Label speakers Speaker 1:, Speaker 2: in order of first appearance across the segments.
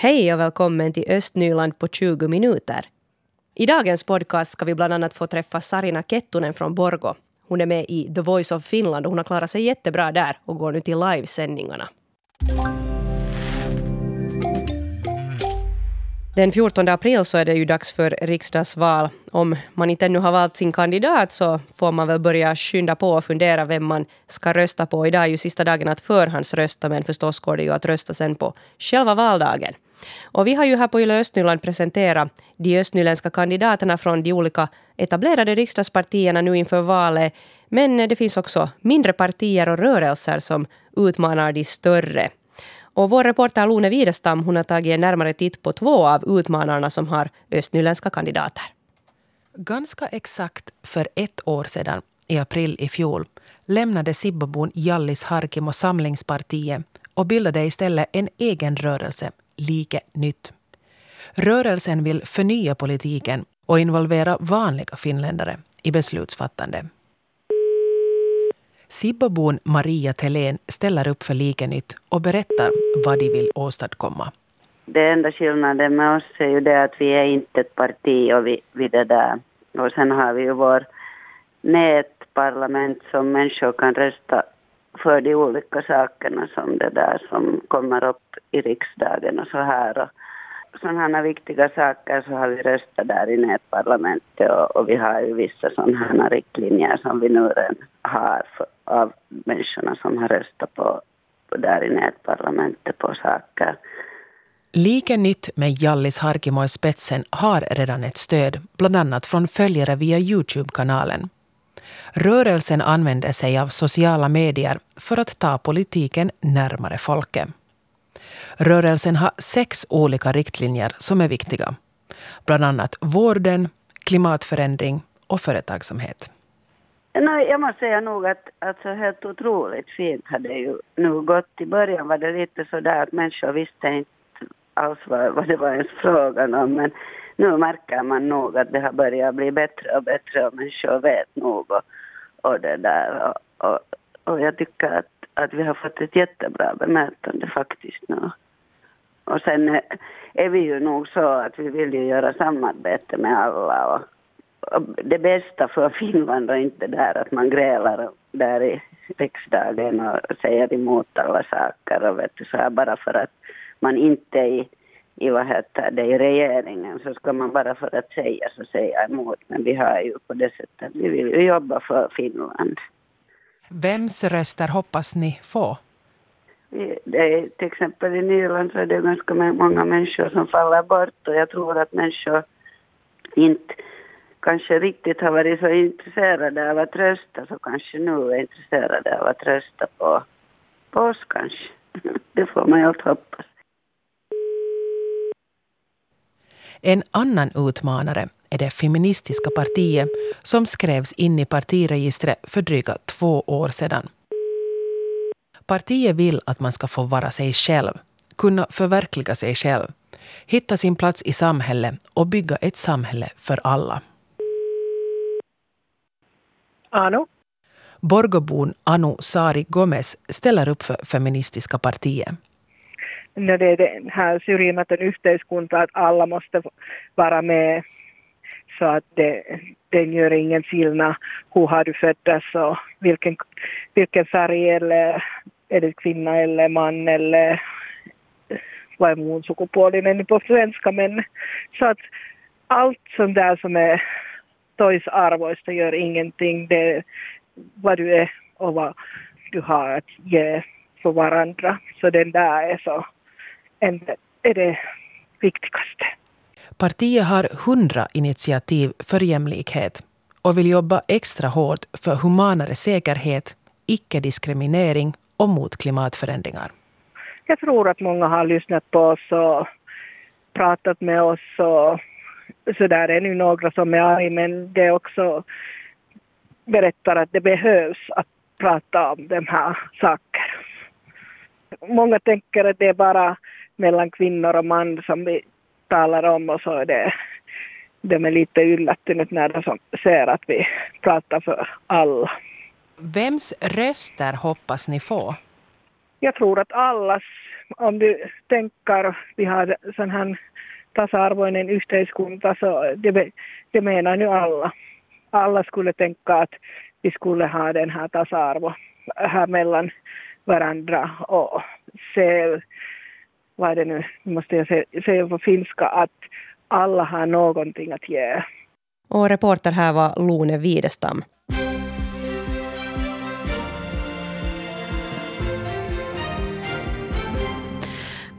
Speaker 1: Hej och välkommen till Östnyland på 20 minuter. I dagens podcast ska vi bland annat få träffa Sarina Kettunen från Borgo. Hon är med i The Voice of Finland och hon har klarat sig jättebra där och går nu till livesändningarna. Den 14 april så är det ju dags för riksdagsval. Om man inte ännu har valt sin kandidat så får man väl börja skynda på och fundera vem man ska rösta på. Idag är ju sista dagen att förhandsrösta men förstås går det ju att rösta sen på själva valdagen. Och vi har ju här på Yle Östnyland presenterat de östnyländska kandidaterna från de olika etablerade riksdagspartierna nu inför valet. Men det finns också mindre partier och rörelser som utmanar de större. Och vår reporter Lone Widestam hon har tagit en närmare titt på två av utmanarna som har östnyländska kandidater.
Speaker 2: Ganska exakt för ett år sedan, i april i fjol, lämnade Sibbobon Jallis Harkimo Samlingspartiet och bildade istället en egen rörelse, Like nytt. Rörelsen vill förnya politiken och involvera vanliga finländare i beslutsfattande. Sibbobon Maria Thelén ställer upp för Likenytt och berättar vad de vill åstadkomma.
Speaker 3: Det enda skillnaden med oss är ju det att vi är inte ett parti och vi, vi det där. Och sen har vi ju vår nätparlament som människor kan rösta för de olika sakerna som det där som kommer upp i riksdagen och så här. Och sådana här viktiga saker så har vi röstat där i nätparlamentet och, och vi har ju vissa sådana här riktlinjer som vi nu redan har för, av människorna som har röstat på, på där i nätparlamentet på saker.
Speaker 2: Lika nytt med Jallis Harkimo i spetsen har redan ett stöd, bland annat från följare via Youtube-kanalen. Rörelsen använder sig av sociala medier för att ta politiken närmare folket. Rörelsen har sex olika riktlinjer som är viktiga. Bland annat vården, klimatförändring och företagsamhet.
Speaker 3: jag måste säga nog att alltså, helt otroligt fint har det ju nu gått. I början var det lite sådär att människor visste inte alls vad, vad det var ens frågan om. Men nu märker man nog att det har börjat bli bättre och bättre och människor vet nog och, och det där. Och, och, och jag tycker att, att vi har fått ett jättebra bemötande faktiskt nu. Och sen är vi ju nog så att vi vill ju göra samarbete med alla. Och, och det bästa för Finland är inte där att man grälar där i riksdagen och säger emot alla saker och vet du, så här bara för att man inte är i, i vad heter det, i regeringen så ska man bara för att säga så säga emot. Men vi har ju på det sättet, vi vill ju jobba för Finland.
Speaker 2: Vems röster hoppas ni få?
Speaker 3: det är, till exempel i Nyland så är det ganska många människor som faller bort och jag tror att människor inte kanske riktigt har varit så intresserade av att rösta så kanske nu är intresserade av att rösta på, på oss kanske. Det får man ju allt hoppas.
Speaker 2: En annan utmanare är det feministiska partiet som skrevs in i partiregistret för dryga två år sedan. Partiet vill att man ska få vara sig själv, kunna förverkliga sig själv, hitta sin plats i samhället och bygga ett samhälle för alla.
Speaker 4: Anu?
Speaker 2: Borgobon Anu Sari Gomez ställer upp för Feministiska partiet.
Speaker 4: När det är den här syrjimätön yhteiskunta att alla måste vara med så att det, den gör ingen skillnad hur har du föddes och vilken, vilken färg eller är det kvinna eller man eller vad är muun sukupuolinen på svenska men så att allt sånt där som är toisarvoista gör ingenting. Det är vad du är och vad du har att ge för varandra. Så den där är så är det viktigaste.
Speaker 2: Partiet har hundra initiativ för jämlikhet och vill jobba extra hårt för humanare säkerhet, icke-diskriminering och mot klimatförändringar.
Speaker 4: Jag tror att många har lyssnat på oss och pratat med oss och så där är nu några som är arga men det är också berättar att det behövs att prata om de här sakerna. Många tänker att det är bara mellan kvinnor och man som vi talar om och så är det de är lite yllättynyt när de ser att vi pratar för alla.
Speaker 2: Vems röster hoppas ni få?
Speaker 4: Jag tror att allas om du tänker, vi har sån här tasa-arvoinen yhteiskunta, så det, det menar nu alla. Alla skulle tänka att vi skulle ha den här tasa-arvo här mellan varandra och se, vad är det nu, måste jag säga på finska, att alla har någonting att ge.
Speaker 1: Och reporter här var Lone Widestam.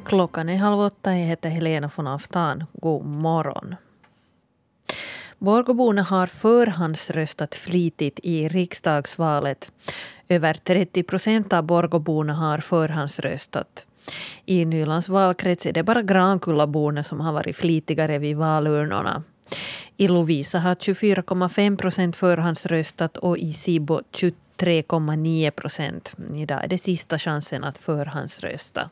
Speaker 5: Klockan är halv åtta. Jag heter Helena von Aftan. God morgon. Borgåborna har förhandsröstat flitigt i riksdagsvalet. Över 30 procent av Borgåborna har förhandsröstat. I Nylands valkrets är det bara Grankullaborna som har varit flitigare vid valurnorna. I Lovisa har 24,5 procent förhandsröstat och i Sibo 23,9 procent. Idag är det sista chansen att förhandsrösta.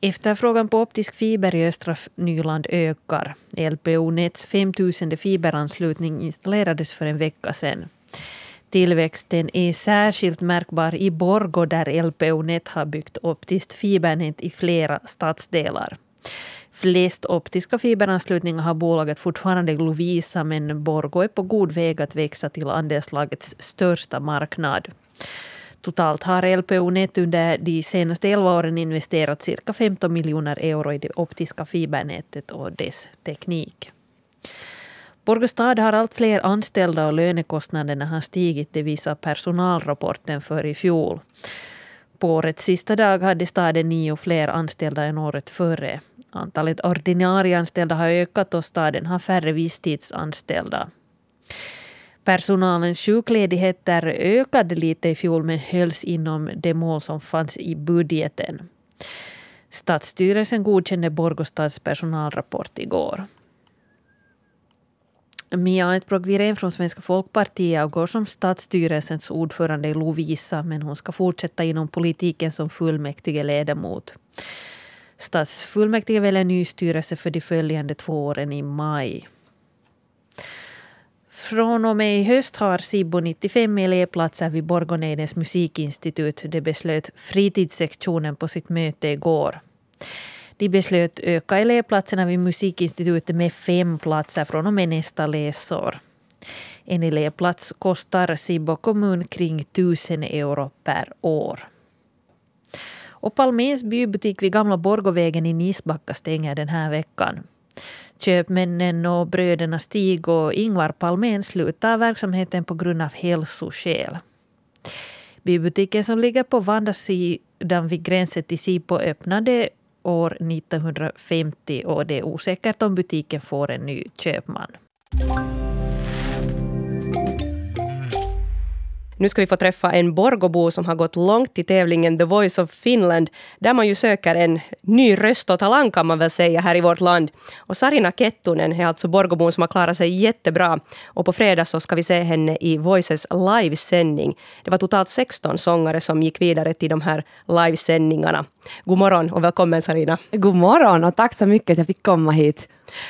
Speaker 5: Efterfrågan på optisk fiber i östra Nyland ökar. LPO Nets 5000 fiberanslutning installerades för en vecka sedan. Tillväxten är särskilt märkbar i Borgå där LPO Net har byggt optiskt fibernät i flera stadsdelar. Flest optiska fiberanslutningar har bolaget fortfarande Lovisa men Borgå är på god väg att växa till andelslagets största marknad. Totalt har LPO Net under de senaste 11 åren investerat cirka 15 miljoner euro i det optiska fibernätet och dess teknik. Borgostad har allt fler anställda och lönekostnaderna har stigit, det visar personalrapporten för i fjol. På årets sista dag hade staden nio fler anställda än året före. Antalet ordinarie anställda har ökat och staden har färre visstidsanställda. Personalens sjukledigheter ökade lite i fjol men hölls inom det mål som fanns i budgeten. Stadsstyrelsen godkände Borgostads personalrapport igår. Mia Eitbrock Wirén från Svenska folkpartiet går som stadsstyrelsens ordförande i Lovisa men hon ska fortsätta inom politiken som fullmäktige ledamot. Stadsfullmäktige väljer ny styrelse för de följande två åren i maj. Från och med i höst har Sibbo 95 elevplatser vid Borgånejdens musikinstitut. Det beslöt fritidssektionen på sitt möte igår. De beslöt öka elevplatserna vid musikinstitutet med fem platser från och med nästa läsår. En elevplats kostar Sibbo kommun kring 1000 euro per år. Och Palméns bybutik vid Gamla Borgovägen i Nisbacka stänger den här veckan. Köpmännen och bröderna Stig och Ingvar Palmén slutar verksamheten på grund av hälsoskäl. Bybutiken som ligger på Vandasidan vid gränsen till Sipo öppnade år 1950 och det är osäkert om butiken får en ny köpman.
Speaker 1: Nu ska vi få träffa en Borgobo som har gått långt i tävlingen The Voice of Finland, där man ju söker en ny röst och talang kan man väl säga här i vårt land. Och Sarina Kettunen är alltså Borgobon som har klarat sig jättebra. Och på fredag så ska vi se henne i Voices livesändning. Det var totalt 16 sångare som gick vidare till de här livesändningarna. God morgon och välkommen Sarina.
Speaker 6: God morgon och tack så mycket att jag fick komma hit.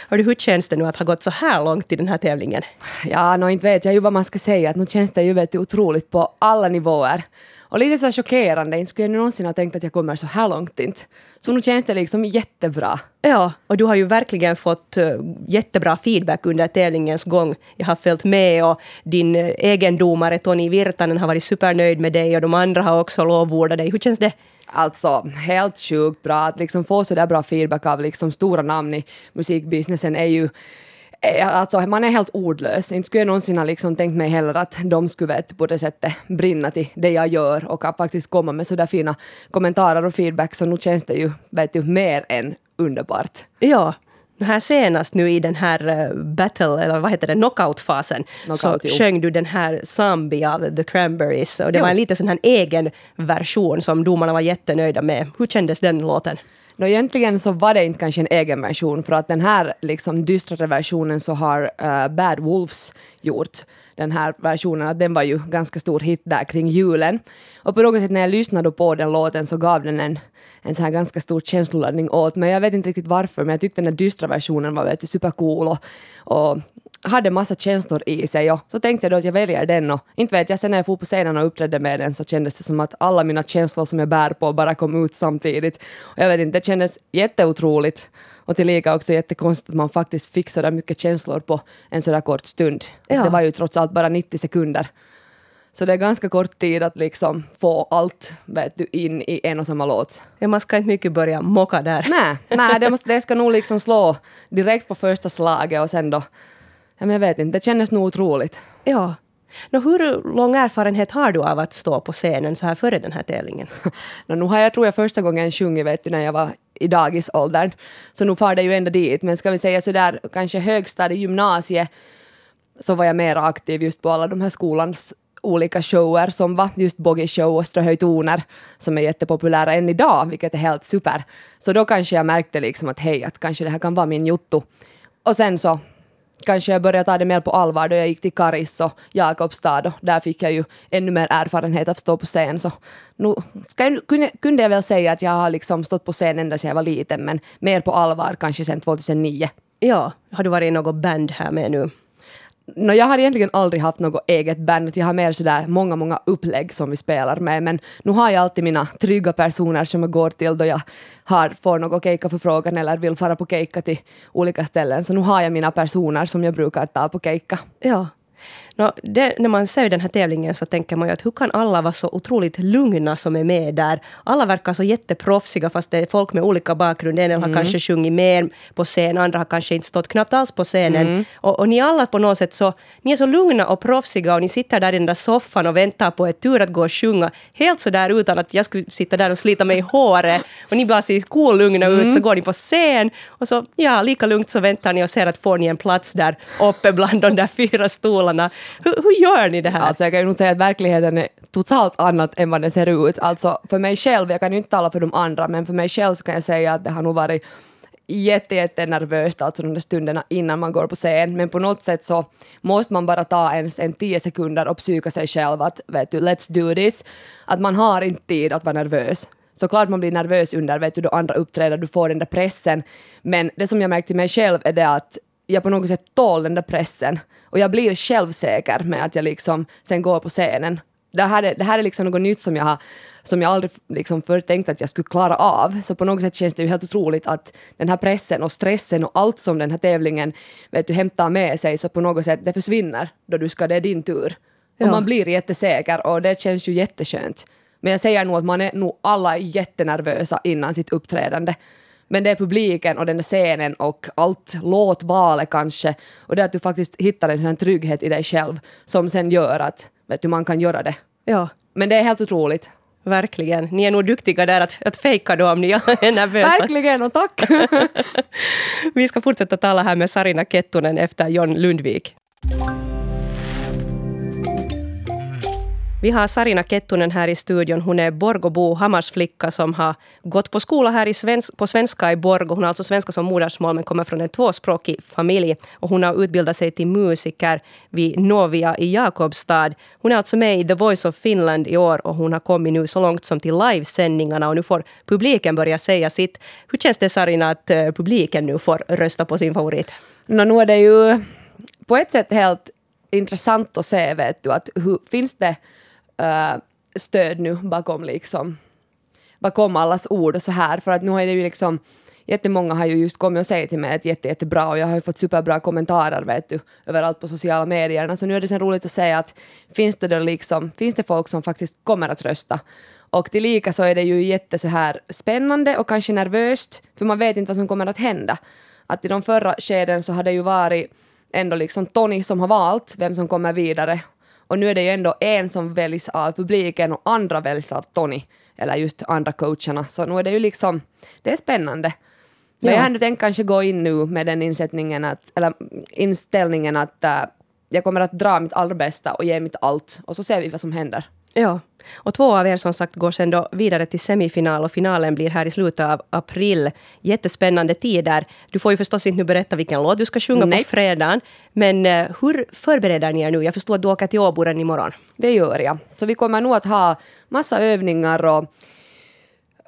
Speaker 1: Hördu, hur känns det nu att ha gått så här långt i den här tävlingen?
Speaker 6: Ja, no, inte vet jag ju vad man ska säga. nu känns det ju vet, otroligt på alla nivåer. Och lite så chockerande, inte skulle jag någonsin ha tänkt att jag kommer så här långt inte. Så nu känns det liksom jättebra.
Speaker 1: Ja, och du har ju verkligen fått uh, jättebra feedback under tävlingens gång. Jag har följt med och din uh, egen domare Toni Virtanen har varit supernöjd med dig och de andra har också lovordat dig. Hur känns det?
Speaker 6: Alltså helt sjukt bra att liksom få så där bra feedback av liksom stora namn i musikbusinessen är ju eh, Alltså man är helt ordlös. Inte skulle jag någonsin ha liksom tänkt mig heller att de skulle vet, på det sättet brinna till det jag gör och kan faktiskt komma med så där fina kommentarer och feedback så nu känns det ju vet du, mer än underbart.
Speaker 1: Ja, här senast nu i den här uh, battle, eller vad heter det, knockout-fasen, knockout, så jo. sjöng du den här Zombie av The Cranberries. Och det jo. var en lite sån här egen version som domarna var jättenöjda med. Hur kändes den låten?
Speaker 6: No, egentligen så var det inte kanske en egen version, för att den här liksom dystrare versionen så har uh, Bad Wolves gjort den här versionen, att den var ju ganska stor hit där kring julen. Och på något sätt när jag lyssnade på den låten så gav den en en så här ganska stor känsloladdning åt mig. Jag vet inte riktigt varför, men jag tyckte den där dystra versionen var väldigt supercool och, och hade massa känslor i sig och så tänkte jag då att jag väljer den och inte vet jag, sen när jag for på scenen och uppträdde med den så kändes det som att alla mina känslor som jag bär på bara kom ut samtidigt. Och jag vet inte, det kändes jätteotroligt och tillika också jättekonstigt att man faktiskt fick så där mycket känslor på en så där kort stund.
Speaker 1: Ja.
Speaker 6: Det var ju trots allt bara 90 sekunder. Så det är ganska kort tid att liksom få allt vet du, in i en och samma låt.
Speaker 1: Ja, man ska inte mycket börja mocka där.
Speaker 6: Nej, nej det, måste, det ska nog liksom slå direkt på första slaget och sen då... Ja, men jag vet inte, det kändes nog otroligt.
Speaker 1: Ja. Nå, hur lång erfarenhet har du av att stå på scenen så här före den här tävlingen?
Speaker 6: No, nu har jag tror jag första gången sjungit vet du, när jag var i dagisåldern. Så nu far det ju ända dit. Men ska vi säga sådär kanske högstadie, gymnasiet så var jag mer aktiv just på alla de här skolans olika shower som var just Boggy Show och Ströhöj toner som är jättepopulära än idag, vilket är helt super. Så då kanske jag märkte liksom att hej, att kanske det här kan vara min jotto. Och sen så kanske jag började ta det mer på allvar då jag gick till Karis och Jakobstad och där fick jag ju ännu mer erfarenhet av att stå på scen. Så nu ska jag, kunde, kunde jag väl säga att jag har liksom stått på scen ända sedan jag var liten men mer på allvar kanske sedan 2009.
Speaker 1: Ja, har du varit i något band här med nu?
Speaker 6: No, jag har egentligen aldrig haft något eget band, jag har mer sådär många, många upplägg som vi spelar med, men nu har jag alltid mina trygga personer som jag går till då jag har, får något keikka-förfrågan eller vill fara på keikka till olika ställen, så nu har jag mina personer som jag brukar ta på keikka.
Speaker 1: Ja. Nå, det, när man ser den här tävlingen så tänker man ju att hur kan alla vara så otroligt lugna som är med där? Alla verkar så jätteproffsiga fast det är folk med olika bakgrund. En del har kanske sjungit mer på scen, andra har kanske inte stått knappt alls på scenen. Och, och ni alla på något sätt så, ni är så lugna och proffsiga och ni sitter där i den där soffan och väntar på ett tur att gå och sjunga. Helt så där utan att jag skulle sitta där och slita mig i håret. Och ni bara ser cool lugna ut, så går ni på scen och så ja, lika lugnt så väntar ni och ser att får ni en plats där uppe bland de där fyra stolarna. Hur, hur gör ni det här?
Speaker 6: Alltså jag kan ju nog säga att verkligheten är totalt annat än vad den ser ut. Alltså för mig själv, jag kan ju inte tala för de andra, men för mig själv så kan jag säga att det har nog varit jätte, jätte nervöst alltså de där stunderna innan man går på scen, men på något sätt så måste man bara ta ens en tio sekunder och psyka sig själv att vet du, let's do this. Att man har inte tid att vara nervös. Såklart man blir nervös under vet du, då andra uppträder, du får den där pressen, men det som jag märkte mig själv är det att jag på något sätt tål den där pressen och jag blir självsäker med att jag liksom sen går på scenen. Det här är, det här är liksom något nytt som jag har som jag aldrig liksom förr tänkt att jag skulle klara av. Så på något sätt känns det ju helt otroligt att den här pressen och stressen och allt som den här tävlingen vet du, hämtar med sig så på något sätt det försvinner då du ska, det är din tur. Och
Speaker 1: Ja.
Speaker 6: man blir jättesäker och det känns ju jätteskönt. Men jag säger nog att man är nog alla jättenervösa innan sitt uppträdande. Men det är publiken och den där scenen och allt låtvalet kanske och det att du faktiskt hittar en sån trygghet i dig själv som sen gör att vet du, man kan göra det.
Speaker 1: Ja,
Speaker 6: Men det är helt otroligt.
Speaker 1: verkligen. Ni är nog duktiga där att, att fejka då om ni är nervösa.
Speaker 6: Verkligen och tack!
Speaker 1: Vi ska fortsätta tala här med Sarina Kettunen efter John Lundvik. Vi har Sarina Kettunen här i studion. Hon är Borgobo, Hammarsflicka som har gått på skola här i svensk, på svenska i Borgå. Hon har alltså svenska som modersmål men kommer från en tvåspråkig familj. Och hon har utbildat sig till musiker vid Novia i Jakobstad. Hon är alltså med i The Voice of Finland i år och hon har kommit nu så långt som till livesändningarna och nu får publiken börja säga sitt. Hur känns det Sarina att eh, publiken nu får rösta på sin favorit?
Speaker 6: no, nu är det ju på ett sätt helt intressant att se, vet du, att hur, finns det äh, stöd nu bakom liksom bakom allas ord och så här, för att nu är det ju liksom Jättemånga har ju just kommit och sagt till mig att jätte, jättebra och jag har ju fått superbra kommentarer vet du, överallt på sociala medierna. Så alltså, nu är det sen roligt att säga att finns det då liksom, finns det folk som faktiskt kommer att rösta? Och tillika så är det ju jätte så här spännande och kanske nervöst, för man vet inte vad som kommer att hända. Att i de förra skeden så har det ju varit ändå liksom Tony som har valt vem som kommer vidare. Och nu är det ju ändå en som väljs av publiken och andra väljs av Tony, eller just andra coacherna. Så nu är det ju liksom, det är spännande. Men
Speaker 1: Ja.
Speaker 6: jag hade tänkt kanske gå in nu med den insättningen att, eller inställningen att äh, jag kommer att dra mitt allra bästa och ge mitt allt och så ser vi vad som händer.
Speaker 1: Ja. Och två av er som sagt går sen då vidare till semifinal och finalen blir här i slutet av april. Jättespännande tider. Du får ju förstås inte nu berätta vilken låt du ska sjunga
Speaker 6: Nej.
Speaker 1: på fredagen. Men eh, hur förbereder ni er nu? Jag förstår att du åker till Åboren imorgon.
Speaker 6: Det gör jag. Så vi kommer nog att ha massa övningar och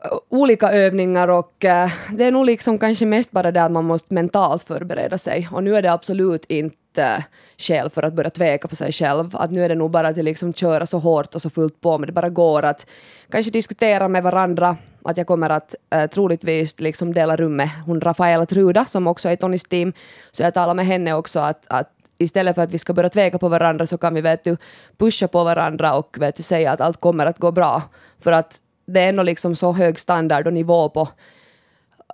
Speaker 6: Eh, olika övningar och äh, det är nog liksom kanske mest bara det att man måste mentalt förbereda sig och nu är det absolut inte eh, skäl för att börja tveka på sig själv. Att nu är det nog bara att liksom köra så hårt och så fullt på men det bara går att kanske diskutera med varandra att jag kommer att äh, troligtvis liksom dela rum med hon Rafaela Truda som också är Tonys team. Så jag talar med henne också att, att istället för att vi ska börja tveka på varandra så kan vi vet du, pusha på varandra och vet du, säga att allt kommer att gå bra. För att det är ändå liksom så hög standard och nivå på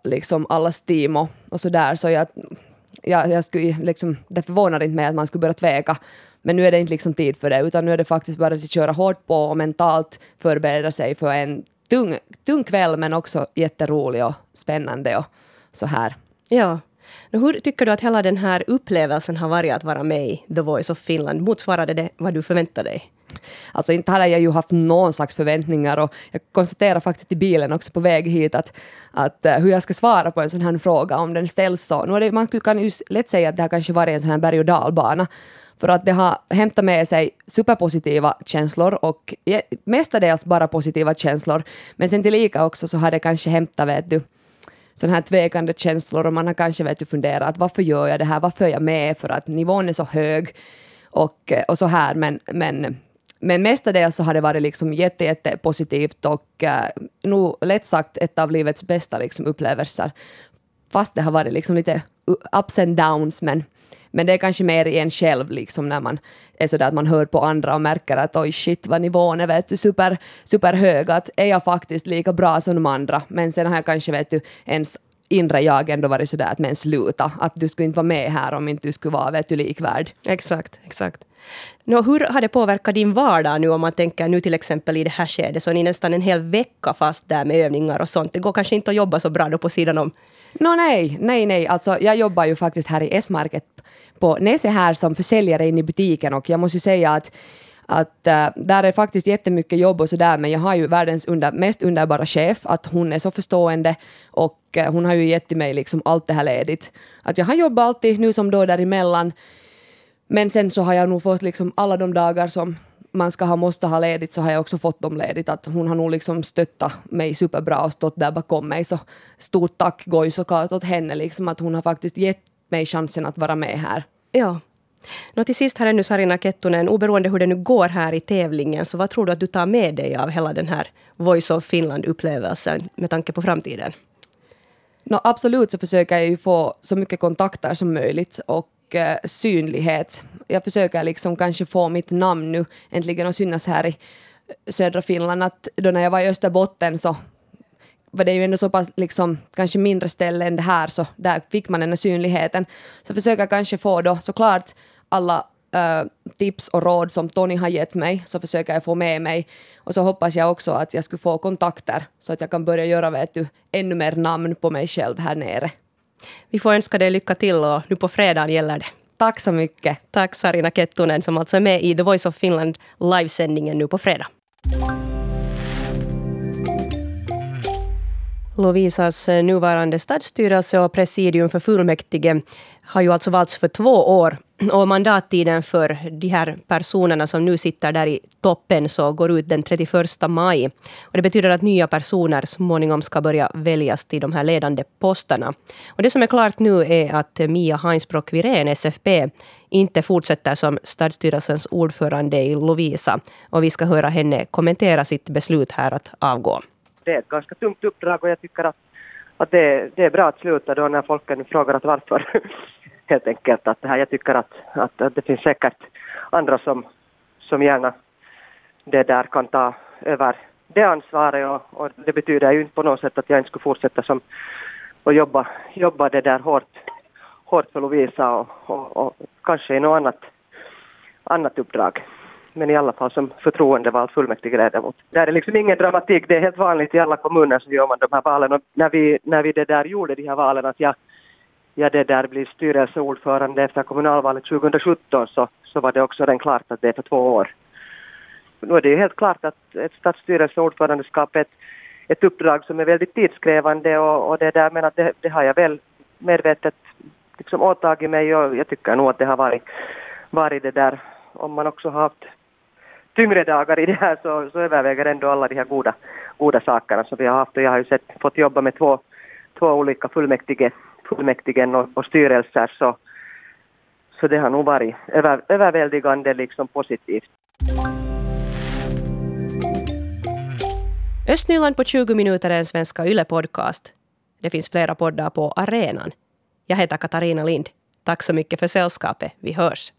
Speaker 6: liksom allas team och, och så där så jag, jag, jag skulle liksom, det förvånar inte mig att man skulle börja tveka. Men nu är det inte liksom tid för det, utan nu är det faktiskt bara att köra hårt på och mentalt förbereda sig för en tung, tung kväll, men också jätterolig och spännande och så här.
Speaker 1: Ja. Hur tycker du att hela den här upplevelsen har varit att vara med i The Voice of Finland? Motsvarade det vad du förväntade dig?
Speaker 6: Alltså inte hade jag ju haft någon slags förväntningar och jag konstaterar faktiskt i bilen också på väg hit att, att eh, hur jag ska svara på en sån här fråga om den ställs så. Nu det, man kan ju lätt säga att det har kanske varit en sån här berg och dalbana för att det har hämtat med sig superpositiva känslor och mestadels bara positiva känslor. Men sen tillika också så har det kanske hämtat, vet du, sådana här tvekande känslor och man har kanske vet du, funderat varför gör jag det här, varför är jag med, för att nivån är så hög och, och så här, men, men men mestadels så har det varit liksom jätte, jätte positivt och eh, uh, nog lätt sagt ett av livets bästa liksom upplevelser. Fast det har varit liksom lite ups and downs, men, men det är kanske mer i en själv liksom när man är sådär att man hör på andra och märker att oj shit vad nivån är vet du, super, super hög, att är jag faktiskt lika bra som de andra? Men sen har jag kanske vet du ens inre jag ändå varit sådär att men sluta, att du skulle inte vara med här om inte du skulle vara vet du, likvärd.
Speaker 1: Exakt, exakt. Nå, hur har det påverkat din vardag nu om man tänker nu till exempel i det här skedet så är ni nästan en hel vecka fast där med övningar och sånt. Det går kanske inte att jobba så bra då på sidan om.
Speaker 6: No, nej, nej, nej. Alltså, jag jobbar ju faktiskt här i S-market på Nese här som försäljare in i butiken och jag måste ju säga att att äh, där är faktiskt jättemycket jobb och sådär men jag har ju världens under, mest underbara chef att hon är så förstående och äh, hon har ju gett mig liksom allt det här ledigt. Att jag har jobbat alltid nu som då däremellan men sen så har jag nog fått liksom alla de dagar som man ska ha, måste ha ledigt så har jag också fått dem ledigt. Att hon har nog liksom stöttat mig superbra och stått där bakom mig. Så stort tack går ju såklart åt henne liksom att hon har faktiskt gett mig chansen att vara med här.
Speaker 1: Ja. Nå, till sist här är nu Sarina Kettunen, oberoende hur det nu går här i tävlingen, så vad tror du att du tar med dig av hela den här Voice of Finland-upplevelsen med tanke på framtiden?
Speaker 6: No, absolut så försöker jag ju få så mycket kontakter som möjligt och uh, synlighet. Jag försöker liksom kanske få mitt namn nu äntligen att synas här i södra Finland. Att då när jag var i Österbotten så var det ju ändå så pass liksom, kanske mindre ställe än det här, så där fick man den här synligheten. Så försöker kanske få då såklart alla uh, tips och råd som Tony har gett mig, så försöker jag få med mig. Och så hoppas jag också att jag skulle få kontakter, så att jag kan börja göra vet du, ännu mer namn på mig själv här nere.
Speaker 1: Vi får önska dig lycka till och nu på fredag gäller det.
Speaker 6: Tack så mycket.
Speaker 1: Tack Sarina Kettunen som alltså är med i The Voice of Finland livesändningen nu på fredag. Lovisas nuvarande stadsstyrelse och presidium för fullmäktige har ju alltså valts för två år. Och mandattiden för de här personerna som nu sitter där i toppen så går ut den 31 maj. Och det betyder att nya personer småningom ska börja väljas till de här ledande posterna. Och det som är klart nu är att Mia Heinsbrock Wirén, SFP, inte fortsätter som stadsstyrelsens ordförande i Lovisa. Och vi ska höra henne kommentera sitt beslut här att avgå
Speaker 7: det är ett ganska tungt uppdrag och jag tycker att, att det, det är bra att sluta då när folk frågar att varför. Helt enkelt att det här, jag tycker att, att, att det finns säkert andra som, som gärna det där kan ta över det ansvaret och, och, det betyder ju inte på något sätt att jag inte skulle fortsätta som och jobba, jobba det där hårt, hårt för Lovisa och, och, och kanske i något annat, annat uppdrag. Men i alla fall som förtroendevald fullmäktigeledamot. Det är liksom ingen dramatik, det är helt vanligt i alla kommuner så gör man de här valen. Och när vi, när vi det där gjorde de här valen att jag, jag det där blir styrelseordförande efter kommunalvalet 2017 så, så var det också redan klart att det är för två år. Nu är det ju helt klart att ett stadsstyrelseordförandeskap är ett, ett uppdrag som är väldigt tidskrävande och, och det där men att det, det har jag väl medvetet liksom åtagit mig och jag tycker nog att det har varit, varit det där om man också har haft tyngre dagar i det här så, så överväger ändå alla de här goda, goda sakerna som vi har haft och jag har ju sett, fått jobba med två, två olika fullmäktige, fullmäktigen och, och styrelser så, så det har nog varit över, överväldigande liksom positivt.
Speaker 1: Östnyland på 20 minuter är en svenska YLE-podcast. Det finns flera poddar på arenan. Jag heter Katarina Lind. Tack så mycket för sällskapet. Vi hörs.